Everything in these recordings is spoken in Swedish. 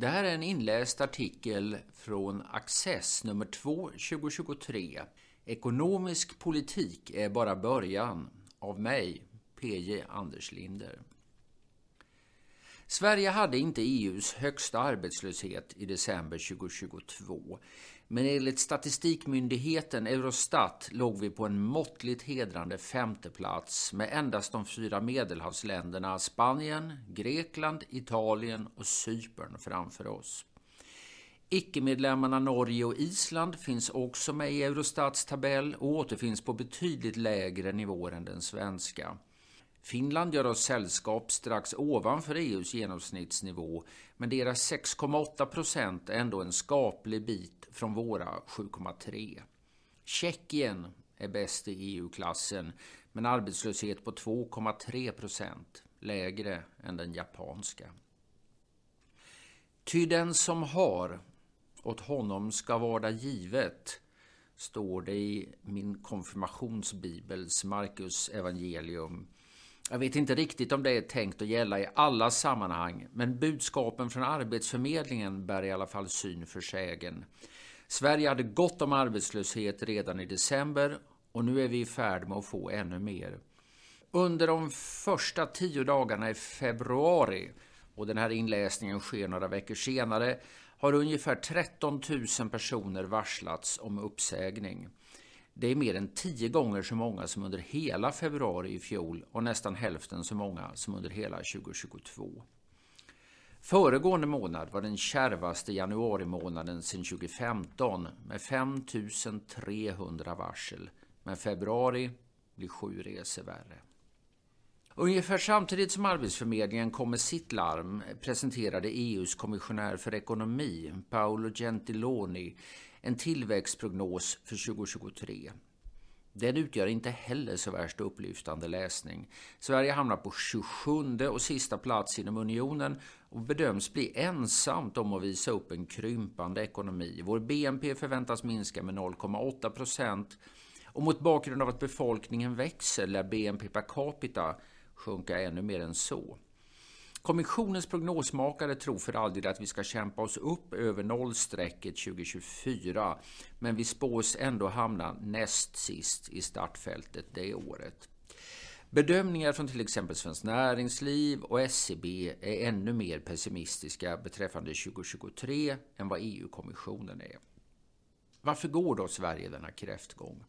Det här är en inläst artikel från Access nummer 2 2023. Ekonomisk politik är bara början av mig, PJ Anders Linder. Sverige hade inte EUs högsta arbetslöshet i december 2022. Men enligt statistikmyndigheten Eurostat låg vi på en måttligt hedrande femteplats med endast de fyra medelhavsländerna Spanien, Grekland, Italien och Cypern framför oss. Icke-medlemmarna Norge och Island finns också med i Eurostats tabell och återfinns på betydligt lägre nivåer än den svenska. Finland gör oss sällskap strax ovanför EUs genomsnittsnivå, men deras 6,8 procent är ändå en skaplig bit från våra 7,3. Tjeckien är bäst i EU-klassen, men arbetslöshet på 2,3 procent, lägre än den japanska. Ty den som har, åt honom ska vara givet, står det i min konfirmationsbibels Markus evangelium jag vet inte riktigt om det är tänkt att gälla i alla sammanhang, men budskapen från Arbetsförmedlingen bär i alla fall syn för sägen. Sverige hade gott om arbetslöshet redan i december och nu är vi i färd med att få ännu mer. Under de första tio dagarna i februari, och den här inläsningen sker några veckor senare, har ungefär 13 000 personer varslats om uppsägning. Det är mer än tio gånger så många som under hela februari i fjol och nästan hälften så många som under hela 2022. Föregående månad var den kärvaste januarimånaden sedan 2015 med 5 300 varsel, men februari blir sju resor värre. Ungefär samtidigt som Arbetsförmedlingen kom med sitt larm presenterade EUs kommissionär för ekonomi, Paolo Gentiloni, en tillväxtprognos för 2023. Den utgör inte heller så värst upplyftande läsning. Sverige hamnar på 27 och sista plats inom unionen och bedöms bli ensamt om att visa upp en krympande ekonomi. Vår BNP förväntas minska med 0,8 procent och mot bakgrund av att befolkningen växer lär BNP per capita sjunka ännu mer än så. Kommissionens prognosmakare tror för all del att vi ska kämpa oss upp över nollstrecket 2024, men vi spås ändå hamna näst sist i startfältet det året. Bedömningar från till exempel Svenskt Näringsliv och SCB är ännu mer pessimistiska beträffande 2023 än vad EU-kommissionen är. Varför går då Sverige denna kräftgång?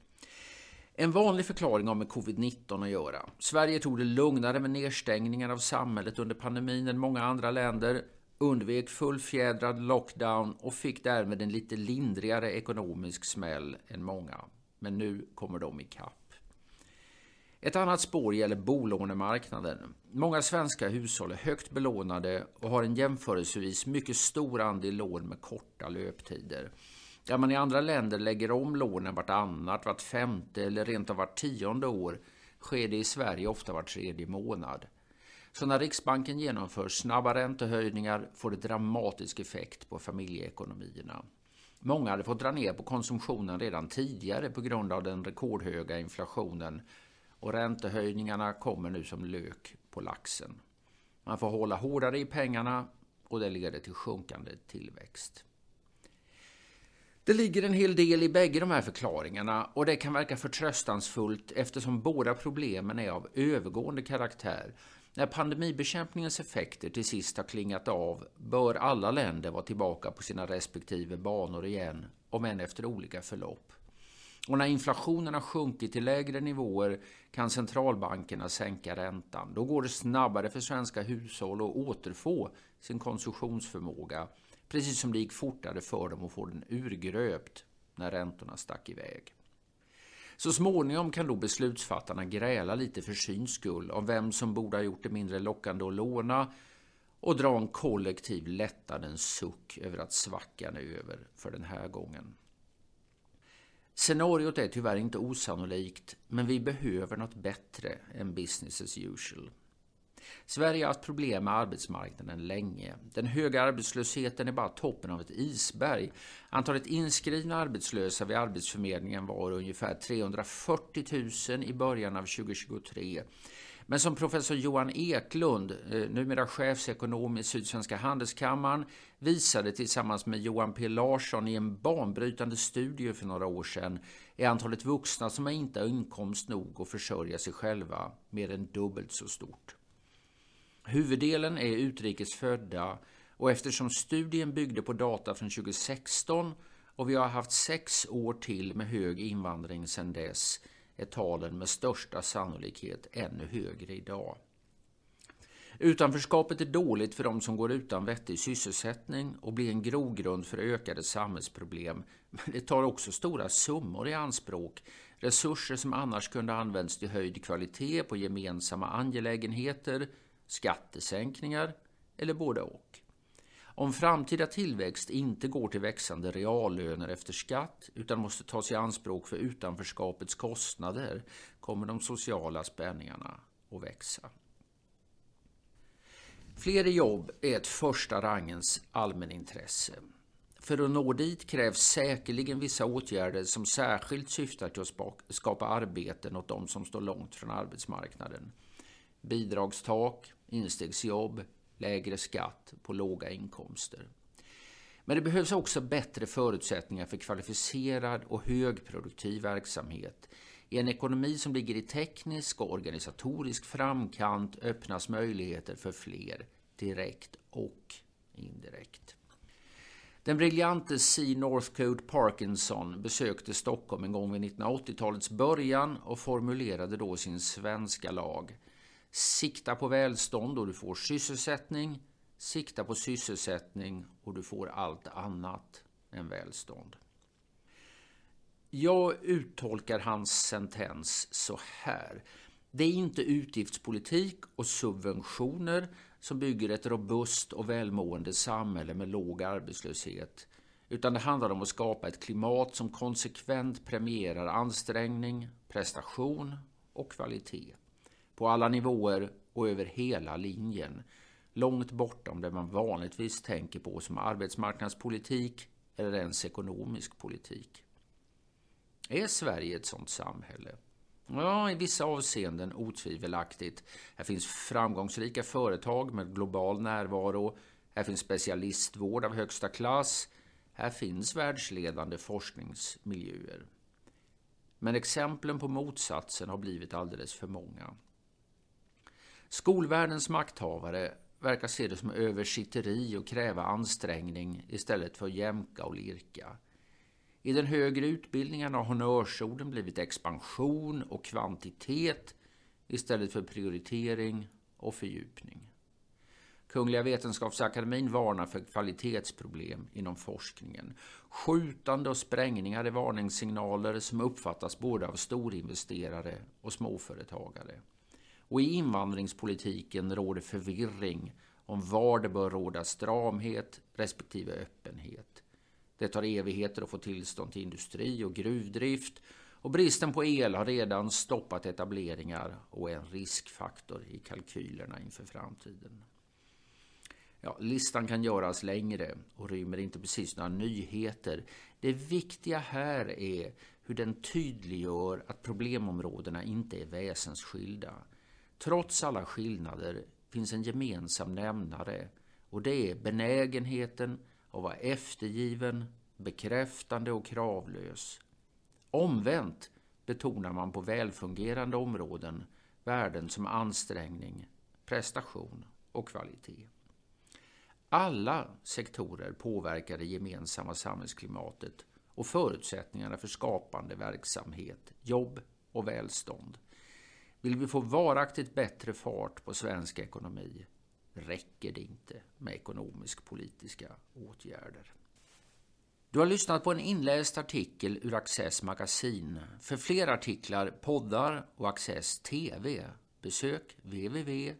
En vanlig förklaring har med covid-19 att göra. Sverige tog det lugnare med nedstängningar av samhället under pandemin än många andra länder, undvek fullfjädrad lockdown och fick därmed en lite lindrigare ekonomisk smäll än många. Men nu kommer de ikapp. Ett annat spår gäller bolånemarknaden. Många svenska hushåll är högt belånade och har en jämförelsevis mycket stor andel lån med korta löptider. Ja, man i andra länder lägger om lånen vartannat, vart femte eller rent av vart tionde år sker det i Sverige ofta var tredje månad. Så när Riksbanken genomför snabba räntehöjningar får det dramatisk effekt på familjeekonomierna. Många hade fått dra ner på konsumtionen redan tidigare på grund av den rekordhöga inflationen och räntehöjningarna kommer nu som lök på laxen. Man får hålla hårdare i pengarna och det leder till sjunkande tillväxt. Det ligger en hel del i bägge de här förklaringarna och det kan verka förtröstansfullt eftersom båda problemen är av övergående karaktär. När pandemibekämpningens effekter till sist har klingat av bör alla länder vara tillbaka på sina respektive banor igen, om än efter olika förlopp. Och när inflationen har sjunkit till lägre nivåer kan centralbankerna sänka räntan. Då går det snabbare för svenska hushåll att återfå sin konsumtionsförmåga Precis som det gick fortare för dem att få den urgröpt när räntorna stack iväg. Så småningom kan då beslutsfattarna gräla lite för syns skull om vem som borde ha gjort det mindre lockande att låna och dra en kollektiv lättnadens suck över att svackan är över för den här gången. Scenariot är tyvärr inte osannolikt, men vi behöver något bättre än business as usual. Sverige har haft problem med arbetsmarknaden länge. Den höga arbetslösheten är bara toppen av ett isberg. Antalet inskrivna arbetslösa vid Arbetsförmedlingen var ungefär 340 000 i början av 2023. Men som professor Johan Eklund, eh, numera chefsekonom i Sydsvenska Handelskammaren, visade tillsammans med Johan P Larsson i en banbrytande studie för några år sedan är antalet vuxna som inte har inkomst nog att försörja sig själva mer än dubbelt så stort. Huvuddelen är utrikes födda och eftersom studien byggde på data från 2016 och vi har haft sex år till med hög invandring sedan dess är talen med största sannolikhet ännu högre idag. Utanförskapet är dåligt för de som går utan vettig sysselsättning och blir en grogrund för ökade samhällsproblem. Men det tar också stora summor i anspråk. Resurser som annars kunde använts till höjd kvalitet på gemensamma angelägenheter, skattesänkningar eller både och. Om framtida tillväxt inte går till växande reallöner efter skatt utan måste tas i anspråk för utanförskapets kostnader kommer de sociala spänningarna att växa. Fler jobb är ett första rangens allmänintresse. För att nå dit krävs säkerligen vissa åtgärder som särskilt syftar till att skapa arbeten åt de som står långt från arbetsmarknaden. Bidragstak, instegsjobb, lägre skatt på låga inkomster. Men det behövs också bättre förutsättningar för kvalificerad och högproduktiv verksamhet. I en ekonomi som ligger i teknisk och organisatorisk framkant öppnas möjligheter för fler, direkt och indirekt. Den briljante C. Northcote Parkinson besökte Stockholm en gång vid 1980-talets början och formulerade då sin svenska lag. Sikta på välstånd och du får sysselsättning. Sikta på sysselsättning och du får allt annat än välstånd. Jag uttolkar hans sentens så här. Det är inte utgiftspolitik och subventioner som bygger ett robust och välmående samhälle med låg arbetslöshet, utan det handlar om att skapa ett klimat som konsekvent premierar ansträngning, prestation och kvalitet på alla nivåer och över hela linjen. Långt bortom det man vanligtvis tänker på som arbetsmarknadspolitik eller ens ekonomisk politik. Är Sverige ett sådant samhälle? Ja, i vissa avseenden otvivelaktigt. Här finns framgångsrika företag med global närvaro. Här finns specialistvård av högsta klass. Här finns världsledande forskningsmiljöer. Men exemplen på motsatsen har blivit alldeles för många. Skolvärldens makthavare verkar se det som översitteri och kräva ansträngning istället för jämka och lirka. I den högre utbildningen har honnörsorden blivit expansion och kvantitet istället för prioritering och fördjupning. Kungliga Vetenskapsakademien varnar för kvalitetsproblem inom forskningen. Skjutande och sprängningar är varningssignaler som uppfattas både av storinvesterare och småföretagare. Och i invandringspolitiken råder förvirring om var det bör råda stramhet respektive öppenhet. Det tar evigheter att få tillstånd till industri och gruvdrift och bristen på el har redan stoppat etableringar och är en riskfaktor i kalkylerna inför framtiden. Ja, listan kan göras längre och rymmer inte precis några nyheter. Det viktiga här är hur den tydliggör att problemområdena inte är väsensskilda. Trots alla skillnader finns en gemensam nämnare och det är benägenheten att vara eftergiven, bekräftande och kravlös. Omvänt betonar man på välfungerande områden värden som ansträngning, prestation och kvalitet. Alla sektorer påverkar det gemensamma samhällsklimatet och förutsättningarna för skapande verksamhet, jobb och välstånd. Vill vi få varaktigt bättre fart på svensk ekonomi räcker det inte med ekonomisk-politiska åtgärder. Du har lyssnat på en inläst artikel ur Access magasin. För fler artiklar, poddar och Access TV besök www.access.se